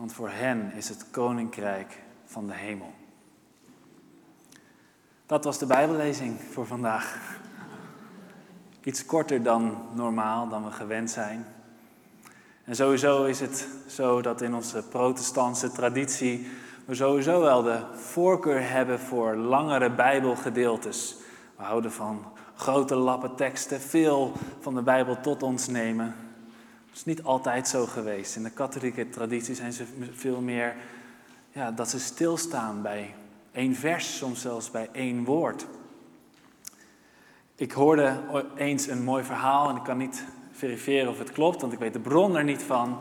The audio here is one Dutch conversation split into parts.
want voor hen is het koninkrijk van de hemel. Dat was de Bijbellezing voor vandaag. Iets korter dan normaal, dan we gewend zijn. En sowieso is het zo dat in onze protestantse traditie we sowieso wel de voorkeur hebben voor langere Bijbelgedeeltes. We houden van grote lappen teksten, veel van de Bijbel tot ons nemen. Dat is niet altijd zo geweest. In de katholieke traditie zijn ze veel meer ja, dat ze stilstaan bij één vers, soms zelfs bij één woord. Ik hoorde eens een mooi verhaal en ik kan niet verifiëren of het klopt, want ik weet de bron er niet van.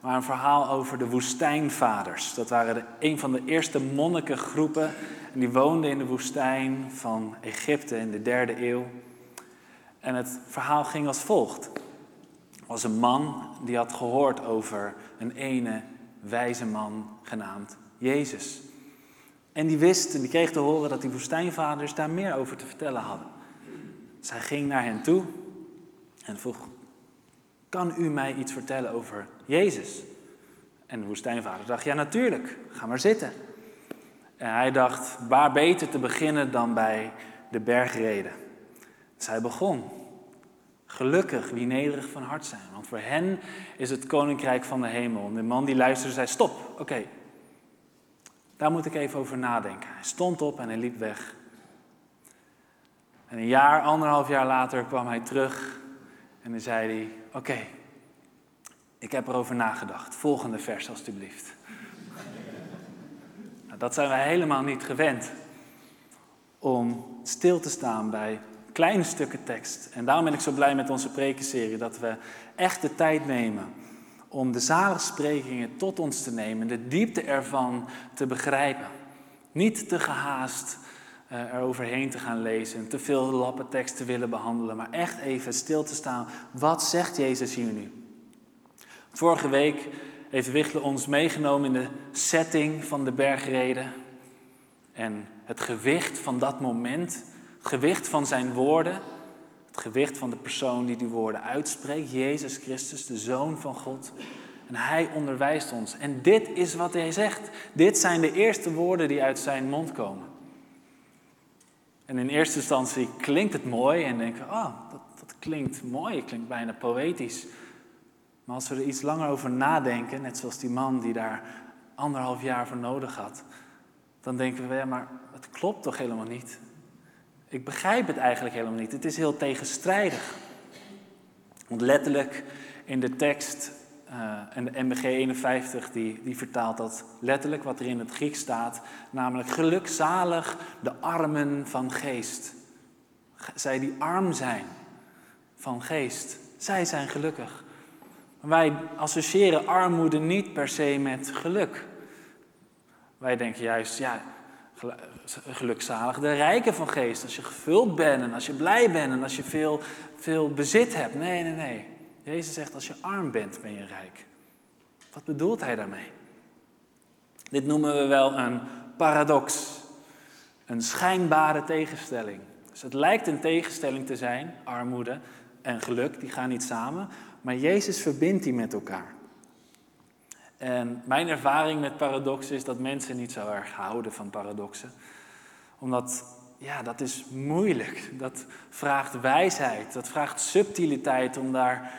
Maar een verhaal over de woestijnvaders. Dat waren de, een van de eerste monnikengroepen. En die woonden in de woestijn van Egypte in de derde eeuw. En het verhaal ging als volgt. Was een man die had gehoord over een ene wijze man genaamd Jezus. En die wist en die kreeg te horen dat die woestijnvaders daar meer over te vertellen hadden. Hij ging naar hen toe en vroeg: Kan u mij iets vertellen over Jezus? En de woestijnvader dacht: Ja, natuurlijk, ga maar zitten. En hij dacht: Waar beter te beginnen dan bij de bergreden? Hij begon. Gelukkig wie nederig van hart zijn, want voor hen is het koninkrijk van de hemel. En de man die luisterde zei: Stop, oké, daar moet ik even over nadenken. Hij stond op en hij liep weg. En een jaar, anderhalf jaar later kwam hij terug en dan zei hij: Oké, ik heb erover nagedacht. Volgende vers, alstublieft. nou, dat zijn wij helemaal niet gewend. Om stil te staan bij kleine stukken tekst. En daarom ben ik zo blij met onze prekenserie dat we echt de tijd nemen om de zaligsprekingen tot ons te nemen, de diepte ervan te begrijpen. Niet te gehaast uh, er overheen te gaan lezen, te veel lappen tekst te willen behandelen, maar echt even stil te staan. Wat zegt Jezus hier nu? Vorige week heeft Wichtle ons meegenomen in de setting van de bergreden. En het gewicht van dat moment, het gewicht van zijn woorden, het gewicht van de persoon die die woorden uitspreekt, Jezus Christus, de Zoon van God. En hij onderwijst ons. En dit is wat hij zegt. Dit zijn de eerste woorden die uit zijn mond komen. En in eerste instantie klinkt het mooi en denken we, oh, dat, dat klinkt mooi, het klinkt bijna poëtisch. Maar als we er iets langer over nadenken, net zoals die man die daar anderhalf jaar voor nodig had, dan denken we, ja, maar het klopt toch helemaal niet? Ik begrijp het eigenlijk helemaal niet. Het is heel tegenstrijdig. Want letterlijk in de tekst, uh, en de MBG 51 die, die vertaalt dat letterlijk wat er in het Grieks staat, namelijk gelukzalig de armen van geest. Zij die arm zijn van geest, zij zijn gelukkig. Wij associëren armoede niet per se met geluk. Wij denken juist, ja, gelukzalig de rijken van geest. Als je gevuld bent en als je blij bent en als je veel, veel bezit hebt. Nee, nee, nee. Jezus zegt, als je arm bent, ben je rijk. Wat bedoelt hij daarmee? Dit noemen we wel een paradox. Een schijnbare tegenstelling. Dus het lijkt een tegenstelling te zijn, armoede en geluk, die gaan niet samen. Maar Jezus verbindt die met elkaar. En mijn ervaring met paradoxen is dat mensen niet zo erg houden van paradoxen. Omdat, ja, dat is moeilijk. Dat vraagt wijsheid, dat vraagt subtiliteit om daar,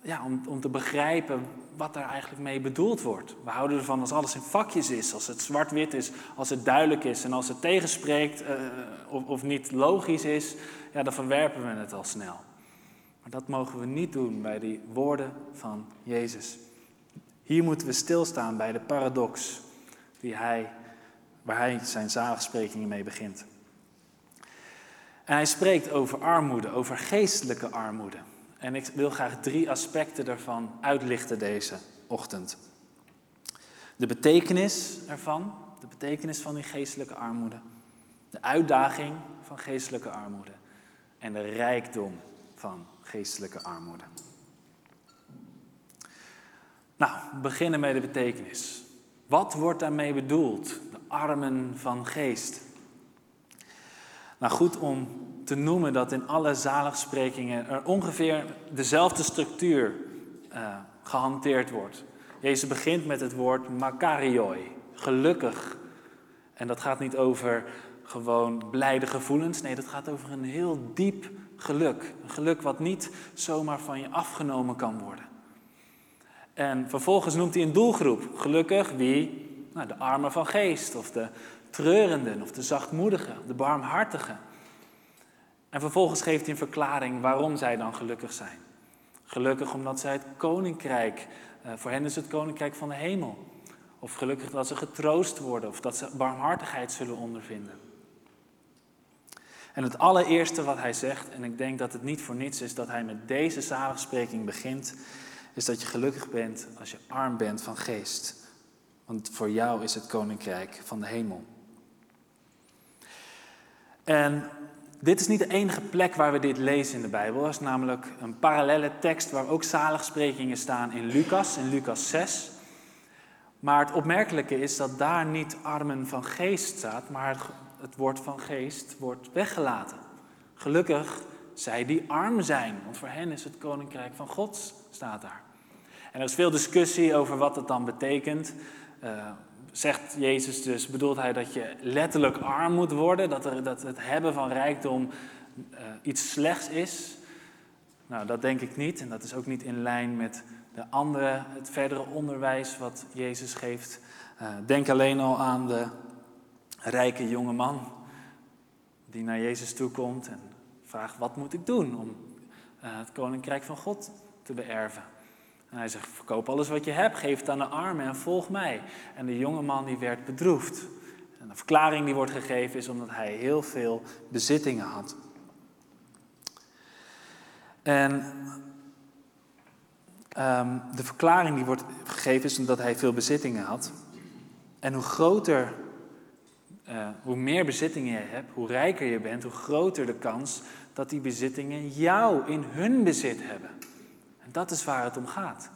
ja, om, om te begrijpen wat daar eigenlijk mee bedoeld wordt. We houden ervan als alles in vakjes is, als het zwart-wit is, als het duidelijk is en als het tegenspreekt uh, of, of niet logisch is, ja, dan verwerpen we het al snel. Maar dat mogen we niet doen bij die woorden van Jezus. Hier moeten we stilstaan bij de paradox die hij, waar hij zijn zaligsprekingen mee begint. En hij spreekt over armoede, over geestelijke armoede. En ik wil graag drie aspecten daarvan uitlichten deze ochtend. De betekenis ervan, de betekenis van die geestelijke armoede. De uitdaging van geestelijke armoede. En de rijkdom van geestelijke armoede. Nou, beginnen met de betekenis. Wat wordt daarmee bedoeld? De armen van geest. Nou, goed om te noemen dat in alle zaligsprekingen er ongeveer dezelfde structuur uh, gehanteerd wordt. Jezus begint met het woord makarioi, gelukkig. En dat gaat niet over gewoon blijde gevoelens, nee, dat gaat over een heel diep geluk. Een geluk wat niet zomaar van je afgenomen kan worden. En vervolgens noemt hij een doelgroep. Gelukkig wie? Nou, de armen van geest, of de treurenden, of de zachtmoedigen, de barmhartigen. En vervolgens geeft hij een verklaring waarom zij dan gelukkig zijn. Gelukkig omdat zij het koninkrijk, uh, voor hen is het koninkrijk van de hemel. Of gelukkig dat ze getroost worden, of dat ze barmhartigheid zullen ondervinden. En het allereerste wat hij zegt, en ik denk dat het niet voor niets is dat hij met deze zaligspreking begint, is dat je gelukkig bent als je arm bent van geest. Want voor jou is het koninkrijk van de hemel. En dit is niet de enige plek waar we dit lezen in de Bijbel. Er is namelijk een parallele tekst waar ook zaligsprekingen staan in Lucas, in Lucas 6. Maar het opmerkelijke is dat daar niet armen van geest staat, maar het woord van geest wordt weggelaten. Gelukkig zij die arm zijn, want voor hen is het koninkrijk van God, staat daar. En er is veel discussie over wat het dan betekent. Uh, zegt Jezus dus, bedoelt hij dat je letterlijk arm moet worden, dat, dat het hebben van rijkdom uh, iets slechts is? Nou, dat denk ik niet en dat is ook niet in lijn met de andere, het verdere onderwijs wat Jezus geeft. Uh, denk alleen al aan de rijke jonge man die naar Jezus toe komt en vraagt: wat moet ik doen om uh, het koninkrijk van God te beërven? En hij zegt, verkoop alles wat je hebt, geef het aan de armen en volg mij. En de jonge man die werd bedroefd. En de verklaring die wordt gegeven is omdat hij heel veel bezittingen had. En um, de verklaring die wordt gegeven is omdat hij veel bezittingen had. En hoe groter, uh, hoe meer bezittingen je hebt, hoe rijker je bent, hoe groter de kans dat die bezittingen jou in hun bezit hebben. En dat is waar het om gaat.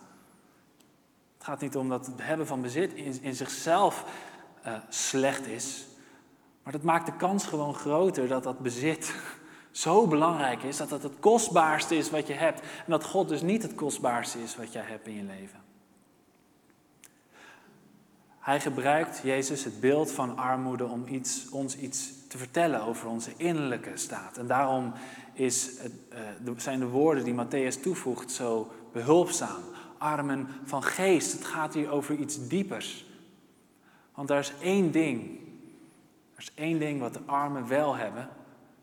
Het gaat niet om dat het hebben van bezit in, zichzelf uh, slecht is. Maar dat maakt de kans gewoon groter dat dat bezit zo belangrijk is. Dat dat het kostbaarste is wat je hebt. En dat God dus niet het kostbaarste is wat jij hebt in je leven. Hij gebruikt, Jezus, het beeld van armoede om iets, ons iets te vertellen over onze innerlijke staat. En daarom is uh, zijn de woorden die Matthäus toevoegt zo behulpzaam. Armen van geest. Het gaat hier over iets diepers. Want er is één ding. Er is één ding wat de armen wel hebben,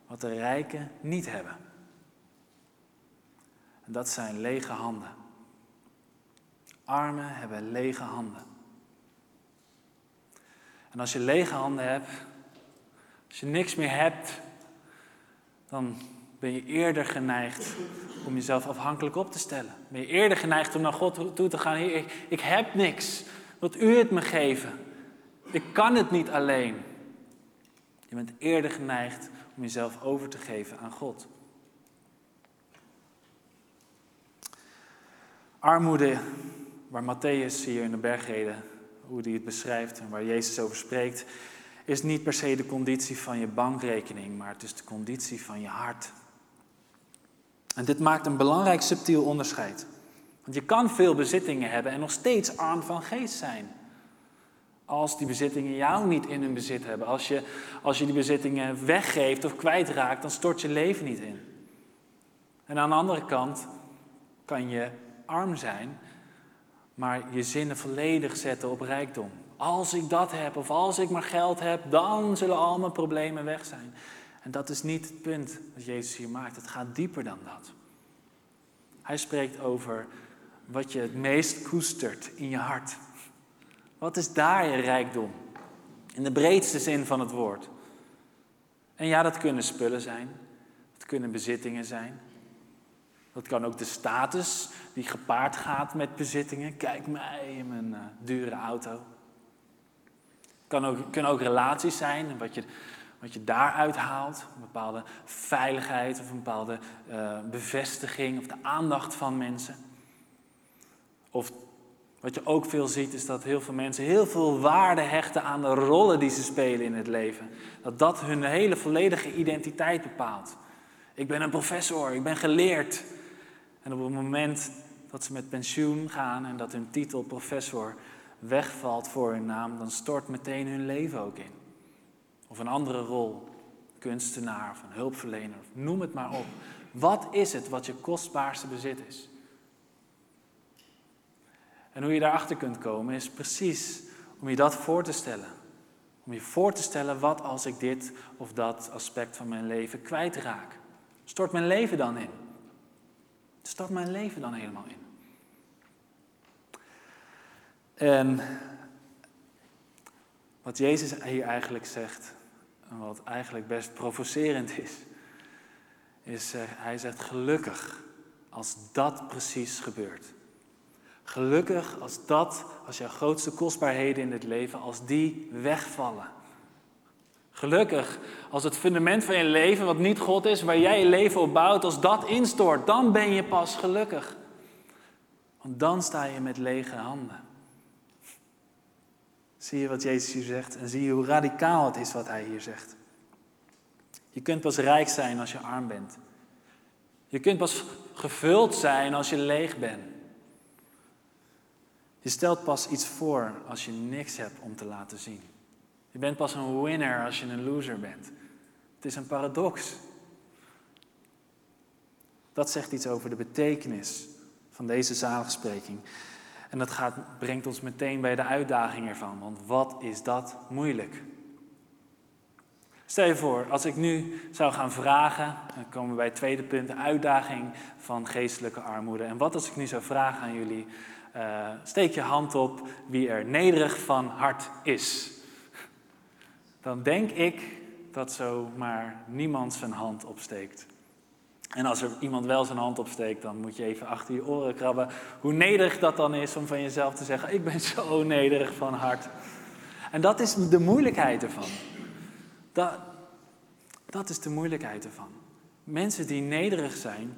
wat de rijken niet hebben. En dat zijn lege handen. Armen hebben lege handen. En als je lege handen hebt, als je niks meer hebt, dan ben je eerder geneigd om jezelf afhankelijk op te stellen. Ben je eerder geneigd om naar God toe te gaan. Ik, ik heb niks. Wilt u het me geven? Ik kan het niet alleen. Je bent eerder geneigd om jezelf over te geven aan God. Armoede, waar Matthäus hier in de bergreden, hoe hij het beschrijft en waar Jezus over spreekt, is niet per se de conditie van je bankrekening, maar het is de conditie van je hart. En dit maakt een belangrijk subtiel onderscheid. Want je kan veel bezittingen hebben en nog steeds arm van geest zijn. Als die bezittingen jou niet in hun bezit hebben. Als je, als je die bezittingen weggeeft of kwijtraakt, dan stort je leven niet in. En aan de andere kant kan je arm zijn, maar je zinnen volledig zetten op rijkdom. Als ik dat heb of als ik maar geld heb, dan zullen al mijn problemen weg zijn. En dat is niet het punt dat Jezus hier maakt. Het gaat dieper dan dat. Hij spreekt over wat je het meest koestert in je hart. Wat is daar je rijkdom? In de breedste zin van het woord. En ja, dat kunnen spullen zijn. Dat kunnen bezittingen zijn. Dat kan ook de status die gepaard gaat met bezittingen. Kijk mij in mijn uh, dure auto. Kan ook, kunnen ook relaties zijn, wat je, wat je daaruit haalt. Een bepaalde veiligheid of een bepaalde uh, bevestiging of de aandacht van mensen. Of wat je ook veel ziet is dat heel veel mensen heel veel waarde hechten aan de rollen die ze spelen in het leven. Dat dat hun hele volledige identiteit bepaalt. Ik ben een professor, ik ben geleerd. En op het moment dat ze met pensioen gaan en dat hun titel professor wegvalt voor hun naam, dan stort meteen hun leven ook in. Of een andere rol, kunstenaar of een hulpverlener, noem het maar op. Wat is het wat je kostbaarste bezit is? En hoe je daarachter kunt komen is precies om je dat voor te stellen. Om je voor te stellen, wat als ik dit of dat aspect van mijn leven kwijtraak? Stort mijn leven dan in? Stort mijn leven dan helemaal in? En wat Jezus hier eigenlijk zegt, en wat eigenlijk best provocerend is, is uh, hij zegt gelukkig als dat precies gebeurt. Gelukkig als dat, als jouw grootste kostbaarheden in het leven, als die wegvallen. Gelukkig als het fundament van je leven, wat niet God is, waar jij je leven op bouwt, als dat instort, dan ben je pas gelukkig. Want dan sta je met lege handen. Zie je wat Jezus hier zegt en zie je hoe radicaal het is wat hij hier zegt. Je kunt pas rijk zijn als je arm bent. Je kunt pas gevuld zijn als je leeg bent. Je stelt pas iets voor als je niks hebt om te laten zien. Je bent pas een winner als je een loser bent. Het is een paradox. Dat zegt iets over de betekenis van deze zaligspreking. En dat gaat, brengt ons meteen bij de uitdaging ervan. Want wat is dat moeilijk? Stel je voor, als ik nu zou gaan vragen, dan komen we bij het tweede punt, de uitdaging van geestelijke armoede. En wat als ik nu zou vragen aan jullie, uh, steek je hand op wie er nederig van hart is. Dan denk ik dat zomaar niemand zijn hand opsteekt. En als er iemand wel zijn hand opsteekt, dan moet je even achter je oren krabben. Hoe nederig dat dan is om van jezelf te zeggen: Ik ben zo nederig van hart. En dat is de moeilijkheid ervan. Dat, dat is de moeilijkheid ervan. Mensen die nederig zijn,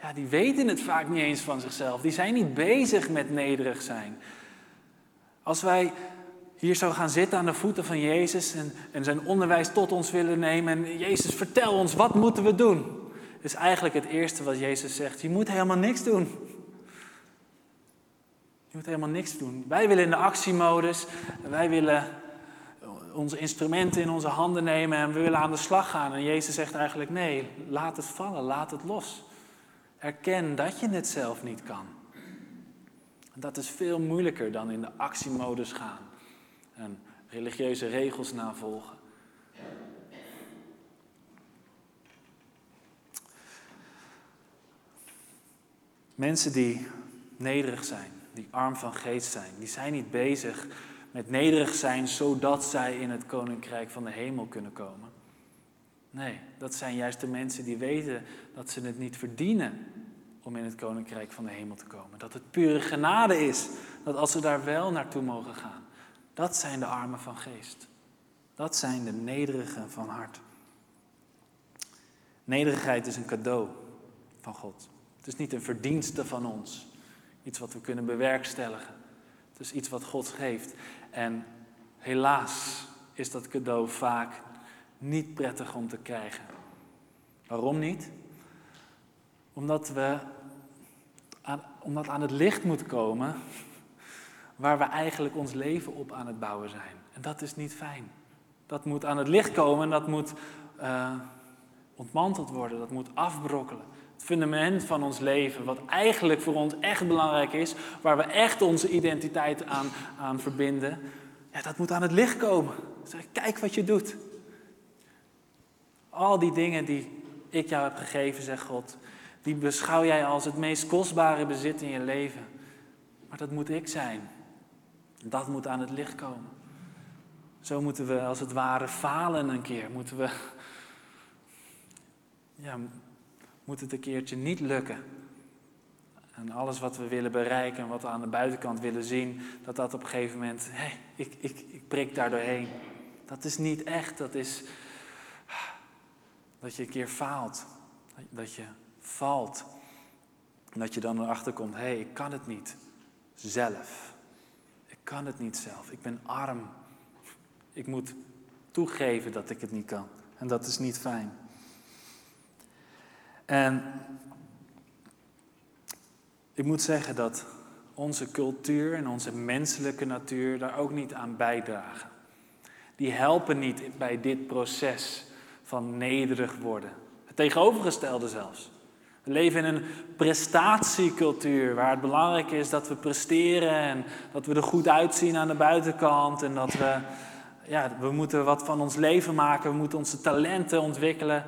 ja, die weten het vaak niet eens van zichzelf. Die zijn niet bezig met nederig zijn. Als wij hier zo gaan zitten aan de voeten van Jezus en, en zijn onderwijs tot ons willen nemen en Jezus, vertel ons, wat moeten we doen? is eigenlijk het eerste wat Jezus zegt. Je moet helemaal niks doen. Je moet helemaal niks doen. Wij willen in de actiemodus. Wij willen onze instrumenten in onze handen nemen en we willen aan de slag gaan. En Jezus zegt eigenlijk nee, laat het vallen, laat het los. Erken dat je het zelf niet kan. dat is veel moeilijker dan in de actiemodus gaan en religieuze regels navolgen. Mensen die nederig zijn, die arm van geest zijn, die zijn niet bezig met nederig zijn zodat zij in het koninkrijk van de hemel kunnen komen. Nee, dat zijn juist de mensen die weten dat ze het niet verdienen om in het koninkrijk van de hemel te komen. Dat het pure genade is, dat als ze daar wel naartoe mogen gaan. Dat zijn de armen van geest. Dat zijn de nederigen van hart. Nederigheid is een cadeau van God. Het is niet een verdienste van ons. Iets wat we kunnen bewerkstelligen. Het is iets wat God geeft. En helaas is dat cadeau vaak niet prettig om te krijgen. Waarom niet? Omdat we aan, omdat aan het licht moet komen waar we eigenlijk ons leven op aan het bouwen zijn. En dat is niet fijn. Dat moet aan het licht komen en dat moet uh, ontmanteld worden, dat moet afbrokkelen het fundament van ons leven, wat eigenlijk voor ons echt belangrijk is, waar we echt onze identiteit aan, aan verbinden, ja, dat moet aan het licht komen. Zeg, kijk wat je doet. Al die dingen die ik jou heb gegeven, zegt God, die beschouw jij als het meest kostbare bezit in je leven. Maar dat moet ik zijn. Dat moet aan het licht komen. Zo moeten we als het ware falen een keer. Moeten we ja, moet het een keertje niet lukken. En alles wat we willen bereiken en wat we aan de buitenkant willen zien, dat dat op een gegeven moment, hé, hey, ik, ik, ik prik daar doorheen. Dat is niet echt, dat is dat je een keer faalt, dat je valt. En dat je dan erachter komt, hé, hey, ik kan het niet zelf. Kan het niet zelf, ik ben arm. Ik moet toegeven dat ik het niet kan. En dat is niet fijn. En ik moet zeggen dat onze cultuur en onze menselijke natuur daar ook niet aan bijdragen. Die helpen niet bij dit proces van nederig worden. Het tegenovergestelde zelfs. We leven in een prestatiecultuur waar het belangrijk is dat we presteren en dat we er goed uitzien aan de buitenkant en dat we, ja, we moeten wat van ons leven maken, we moeten onze talenten ontwikkelen.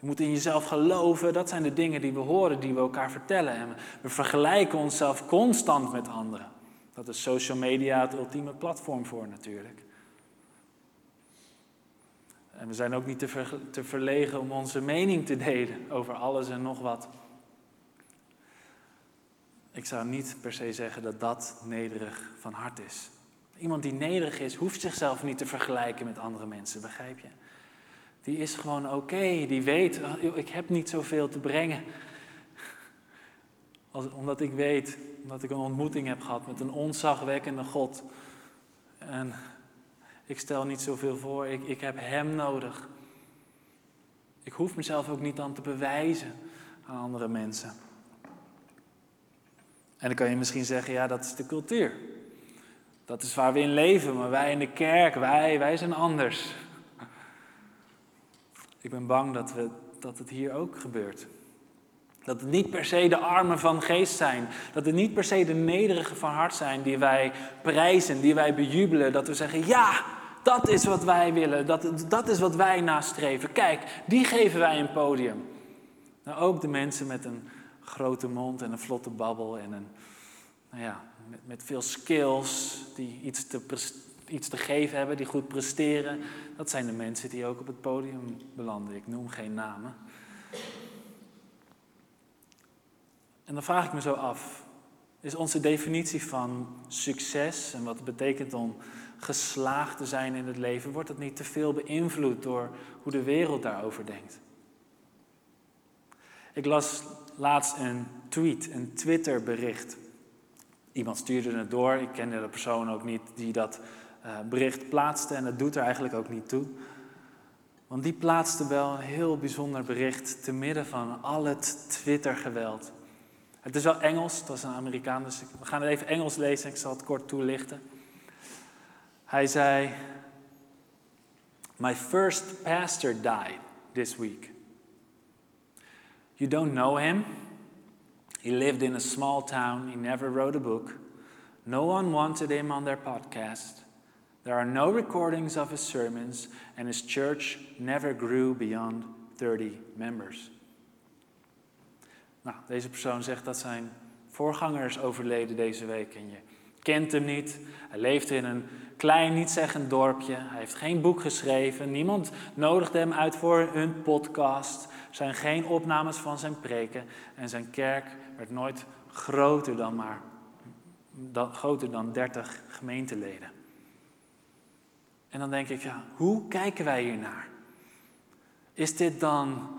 Je moet in jezelf geloven. Dat zijn de dingen die we horen, die we elkaar vertellen. En we vergelijken onszelf constant met anderen. Dat is social media het ultieme platform voor natuurlijk. En we zijn ook niet te, te verlegen om onze mening te delen over alles en nog wat. Ik zou niet per se zeggen dat dat nederig van hart is. Iemand die nederig is, hoeft zichzelf niet te vergelijken met andere mensen, begrijp je? Die is gewoon oké, die weet, oh, ik heb niet zoveel te brengen. Als, omdat ik weet, omdat ik een ontmoeting heb gehad met een onzagwekkende God. En ik stel niet zoveel voor, ik, ik heb Hem nodig. Ik hoef mezelf ook niet aan te bewijzen aan andere mensen. En dan kan je misschien zeggen, ja, dat is de cultuur. Dat is waar we in leven, maar wij in de kerk, wij, wij zijn anders. Ik ben bang dat, we, dat het hier ook gebeurt. Dat het niet per se de armen van geest zijn. Dat het niet per se de nederige van hart zijn die wij prijzen, die wij bejubelen. Dat we zeggen, ja, dat is wat wij willen. Dat, dat is wat wij nastreven. Kijk, die geven wij een podium. Nou, ook de mensen met een grote mond en een vlotte babbel en een, nou ja, met, met veel skills, die iets te, iets te geven hebben, die goed presteren. Dat zijn de mensen die ook op het podium belanden. Ik noem geen namen. En dan vraag ik me zo af, is onze definitie van succes en wat het betekent om geslaagd te zijn in het leven, wordt dat niet te veel beïnvloed door hoe de wereld daarover denkt? Ik las laatst een tweet, een Twitterbericht. Iemand stuurde het door, ik kende de persoon ook niet die dat uh, bericht plaatste en dat doet er eigenlijk ook niet toe. Want die plaatste wel een heel bijzonder bericht te midden van al het Twitter-geweld. Het is wel Engels, het was een Amerikaan, dus we gaan het even Engels lezen, ik zal het kort toelichten. Hij zei: My first pastor died this week. You don't know him. He lived in a small town. He never wrote a book. No one wanted him on their podcast. There are no recordings of his sermons, and his church never grew beyond 30 members. Nou, deze persoon zegt dat zijn voorganger is overleden deze week en je kent hem niet. Hij leeft in een klein, niet-zeggend dorpje. Hij heeft geen boek geschreven. Niemand nodigde hem uit voor hun podcast. Er zijn geen opnames van zijn preken. En zijn kerk werd nooit groter dan maar dan, groter dan 30 gemeenteleden. En dan denk ik, ja, hoe kijken wij hiernaar? Is dit dan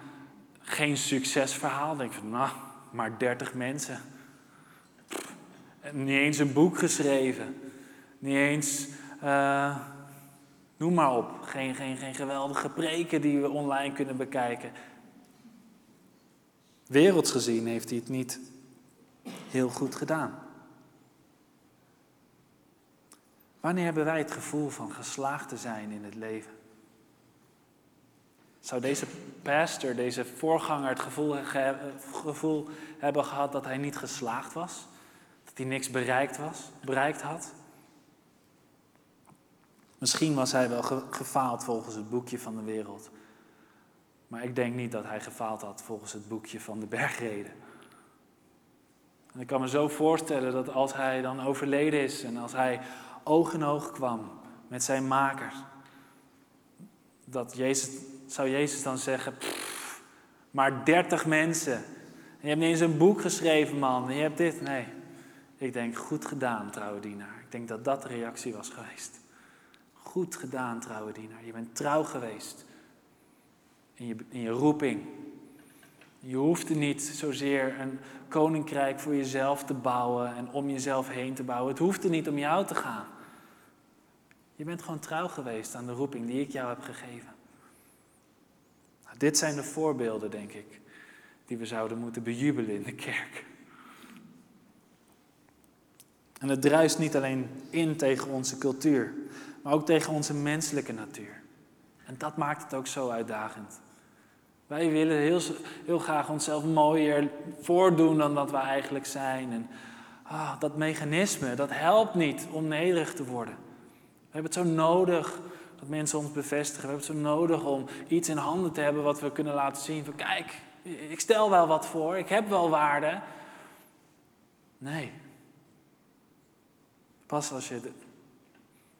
geen succesverhaal? Dan denk ik van, nou, maar 30 mensen. Niet eens een boek geschreven. Niet eens, uh, noem maar op. Geen, geen, geen geweldige preken die we online kunnen bekijken. Werelds gezien heeft hij het niet heel goed gedaan. Wanneer hebben wij het gevoel van geslaagd te zijn in het leven? Zou deze pastor, deze voorganger het gevoel, gevoel hebben gehad dat hij niet geslaagd was? Dat hij niks bereikt, was, bereikt had? Misschien was hij wel gefaald volgens het boekje van de wereld. Maar ik denk niet dat hij gefaald had volgens het boekje van de bergreden. En ik kan me zo voorstellen dat als hij dan overleden is en als hij oog in oog kwam met zijn maker, dat Jezus, zou Jezus dan zeggen, maar dertig mensen, je hebt niet eens een boek geschreven, man. En je hebt dit. Nee. Ik denk, goed gedaan, trouwe dienaar. Ik denk dat dat de reactie was geweest. Goed gedaan, trouwe dienaar. Je bent trouw geweest in je, in je roeping. Je hoeft niet zozeer een koninkrijk voor jezelf te bouwen en om jezelf heen te bouwen. Het hoeft er niet om jou te gaan. Je bent gewoon trouw geweest aan de roeping die ik jou heb gegeven. Nou, dit zijn de voorbeelden, denk ik, die we zouden moeten bejubelen in de kerk. En het druist niet alleen in tegen onze cultuur, maar ook tegen onze menselijke natuur. En dat maakt het ook zo uitdagend. Wij willen heel, heel graag onszelf mooier voordoen dan dat we eigenlijk zijn. En ah, dat mechanisme, dat helpt niet om nederig te worden. We hebben het zo nodig dat mensen ons bevestigen. We hebben het zo nodig om iets in handen te hebben wat we kunnen laten zien. Van kijk, ik stel wel wat voor, ik heb wel waarde. Nee. Pas als je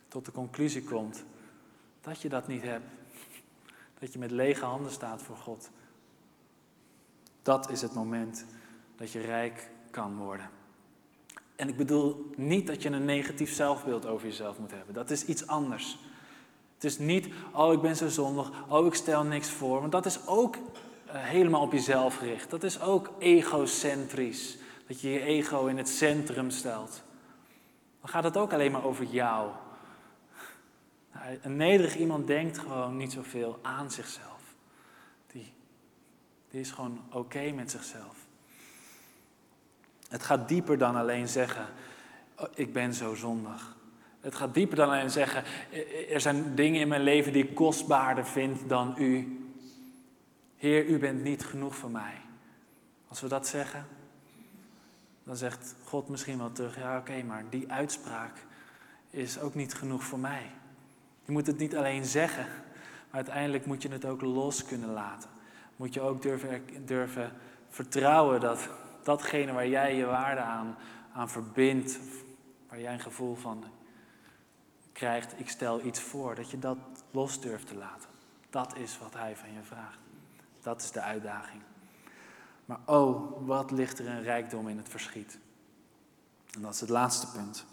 tot de conclusie komt dat je dat niet hebt, dat je met lege handen staat voor God. Dat is het moment dat je rijk kan worden. En ik bedoel niet dat je een negatief zelfbeeld over jezelf moet hebben. Dat is iets anders. Het is niet, oh ik ben zo zondig, oh ik stel niks voor. Want dat is ook uh, helemaal op jezelf gericht. Dat is ook egocentrisch. Dat je je ego in het centrum stelt. Dan gaat het ook alleen maar over jou. Een nederig iemand denkt gewoon niet zoveel aan zichzelf. Die, die is gewoon oké met zichzelf. Het gaat dieper dan alleen zeggen, oh, ik ben zo zondig. Het gaat dieper dan alleen zeggen, er zijn dingen in mijn leven die ik kostbaarder vind dan u. Heer, u bent niet genoeg voor mij. Als we dat zeggen, dan zegt God misschien wel terug, ja oké, maar die uitspraak is ook niet genoeg voor mij. Je moet het niet alleen zeggen, maar uiteindelijk moet je het ook los kunnen laten. Moet je ook durven, durven vertrouwen dat datgene waar jij je waarde aan, aan verbindt, waar jij een gevoel van krijgt, ik stel iets voor, dat je dat los durft te laten. Dat is wat hij van je vraagt. Dat is de uitdaging. Maar oh, wat ligt er een rijkdom in het verschiet. En dat is het laatste punt.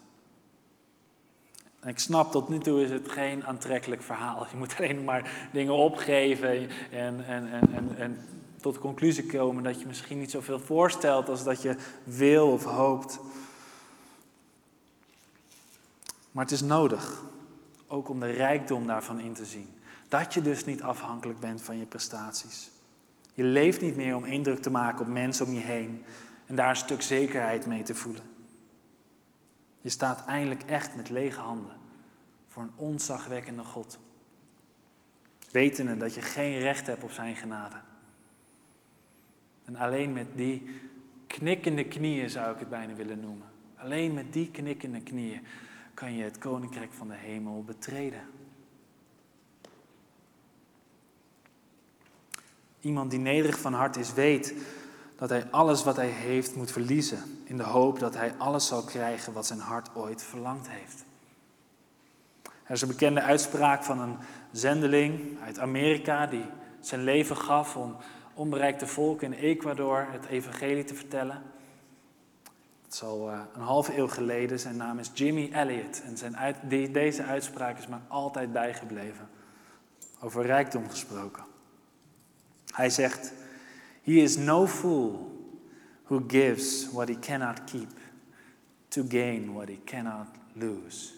En ik snap, tot nu toe is het geen aantrekkelijk verhaal. Je moet alleen maar dingen opgeven en, en, en, en, tot de conclusie komen dat je misschien niet zoveel voorstelt als dat je wil of hoopt. Maar het is nodig, ook om de rijkdom daarvan in te zien. Dat je dus niet afhankelijk bent van je prestaties. Je leeft niet meer om indruk te maken op mensen om je heen en daar een stuk zekerheid mee te voelen. Je staat eindelijk echt met lege handen voor een onzagwekkende God. Wetende dat je geen recht hebt op zijn genade. En alleen met die knikkende knieën zou ik het bijna willen noemen. Alleen met die knikkende knieën kan je het koninkrijk van de hemel betreden. Iemand die nederig van hart is, weet dat hij alles wat hij heeft moet verliezen. In de hoop dat hij alles zal krijgen wat zijn hart ooit verlangd heeft. Er is een bekende uitspraak van een zendeling uit Amerika die zijn leven gaf om onbereikte volken in Ecuador het evangelie te vertellen. Het is al een halve eeuw geleden. Zijn naam is Jimmy Elliot. En zijn deze uitspraak is me altijd bijgebleven. Over rijkdom gesproken. Hij zegt: He is no fool who gives what he cannot keep to gain what he cannot lose.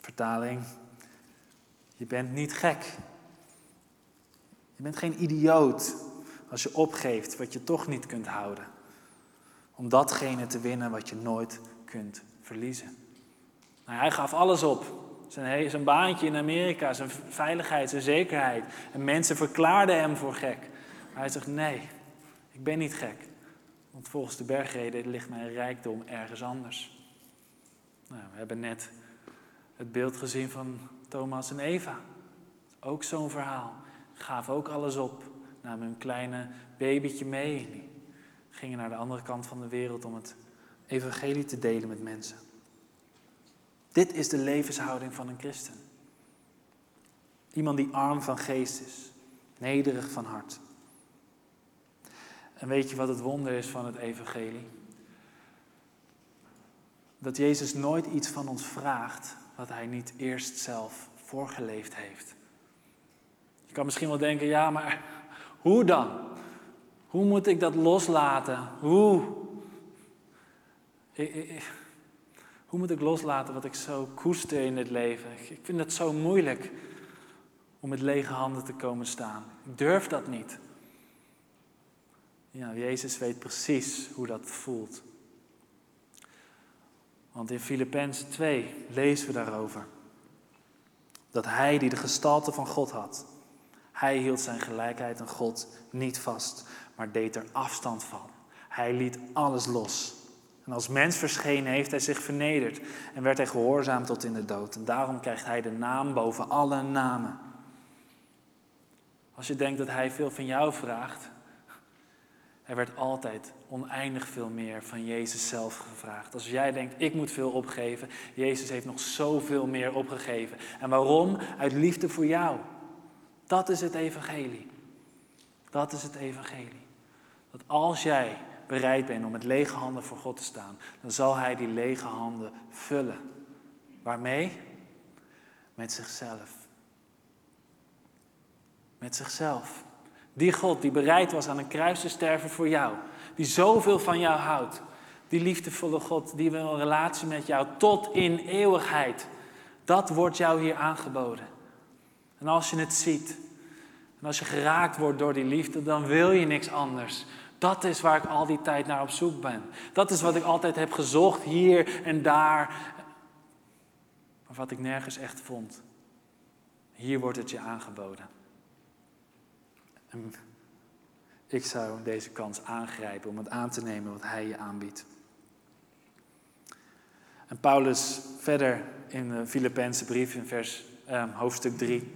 Vertaling: Je bent niet gek. Je bent geen idioot als je opgeeft wat je toch niet kunt houden. Om datgene te winnen wat je nooit kunt verliezen. Nou, hij gaf alles op. Zijn, zijn baantje in Amerika, zijn veiligheid, zijn zekerheid. En mensen verklaarden hem voor gek. Maar hij zegt, nee, ik ben niet gek. Want volgens de bergreden ligt mijn rijkdom ergens anders. Nou, we hebben net het beeld gezien van Thomas en Eva. Ook zo'n verhaal. Gaven ook alles op. Namen hun kleine babytje mee. Gingen naar de andere kant van de wereld om het evangelie te delen met mensen. Dit is de levenshouding van een christen. Iemand die arm van geest is, nederig van hart. En weet je wat het wonder is van het evangelie? Dat Jezus nooit iets van ons vraagt wat hij niet eerst zelf voorgeleefd heeft. Je kan misschien wel denken, ja, maar hoe dan? Hoe moet ik dat loslaten? Hoe? Hoe moet ik loslaten wat ik zo koester in het leven? Ik vind het zo moeilijk om met lege handen te komen staan. Ik durf dat niet. Ja, Jezus weet precies hoe dat voelt. Want in Filippenzen 2 lezen we daarover. Dat hij die de gestalte van God had, hij hield zijn gelijkheid aan God niet vast, maar deed er afstand van. Hij liet alles los. En als mens verschenen heeft hij zich vernederd en werd hij gehoorzaam tot in de dood. En daarom krijgt hij de naam boven alle namen. Als je denkt dat hij veel van jou vraagt, er werd altijd oneindig veel meer van Jezus zelf gevraagd. Als jij denkt, ik moet veel opgeven, Jezus heeft nog zoveel meer opgegeven. En waarom? Uit liefde voor jou. Dat is het evangelie. Dat is het evangelie. Dat als jij bereid bent om met lege handen voor God te staan, dan zal Hij die lege handen vullen. Waarmee? Met zichzelf. Met zichzelf. Die God die bereid was aan een kruis te sterven voor jou. Die zoveel van jou houdt. Die liefdevolle God die wil een relatie met jou tot in eeuwigheid. Dat wordt jou hier aangeboden. En als je het ziet, en als je geraakt wordt door die liefde, dan wil je niks anders. Dat is waar ik al die tijd naar op zoek ben. Dat is wat ik altijd heb gezocht hier en daar. Maar wat ik nergens echt vond. Hier wordt het je aangeboden. En ik zou deze kans aangrijpen om het aan te nemen wat hij je aanbiedt. En Paulus verder in de Filipijnse brief in vers, eh, hoofdstuk 3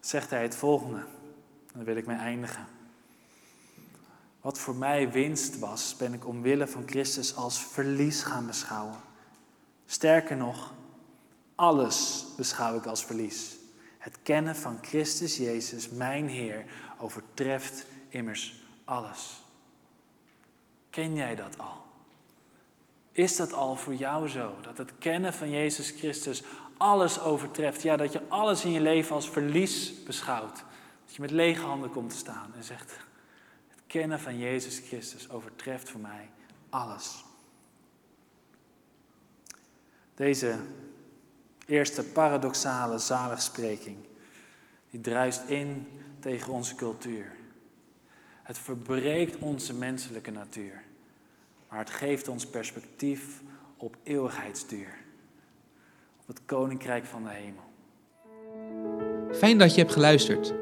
zegt hij het volgende. Dan wil ik mee eindigen. Wat voor mij winst was, ben ik omwille van Christus als verlies gaan beschouwen. Sterker nog, alles beschouw ik als verlies. Het kennen van Christus Jezus, mijn Heer, overtreft immers alles. Ken jij dat al? Is dat al voor jou zo? Dat het kennen van Jezus Christus alles overtreft. Ja, dat je alles in je leven als verlies beschouwt. Dat je met lege handen komt te staan en zegt: kennen van Jezus Christus overtreft voor mij alles. Deze eerste paradoxale zaligspreking, die druist in tegen onze cultuur. Het verbreekt onze menselijke natuur, maar het geeft ons perspectief op eeuwigheidsduur het koninkrijk van de hemel. Fijn dat je hebt geluisterd.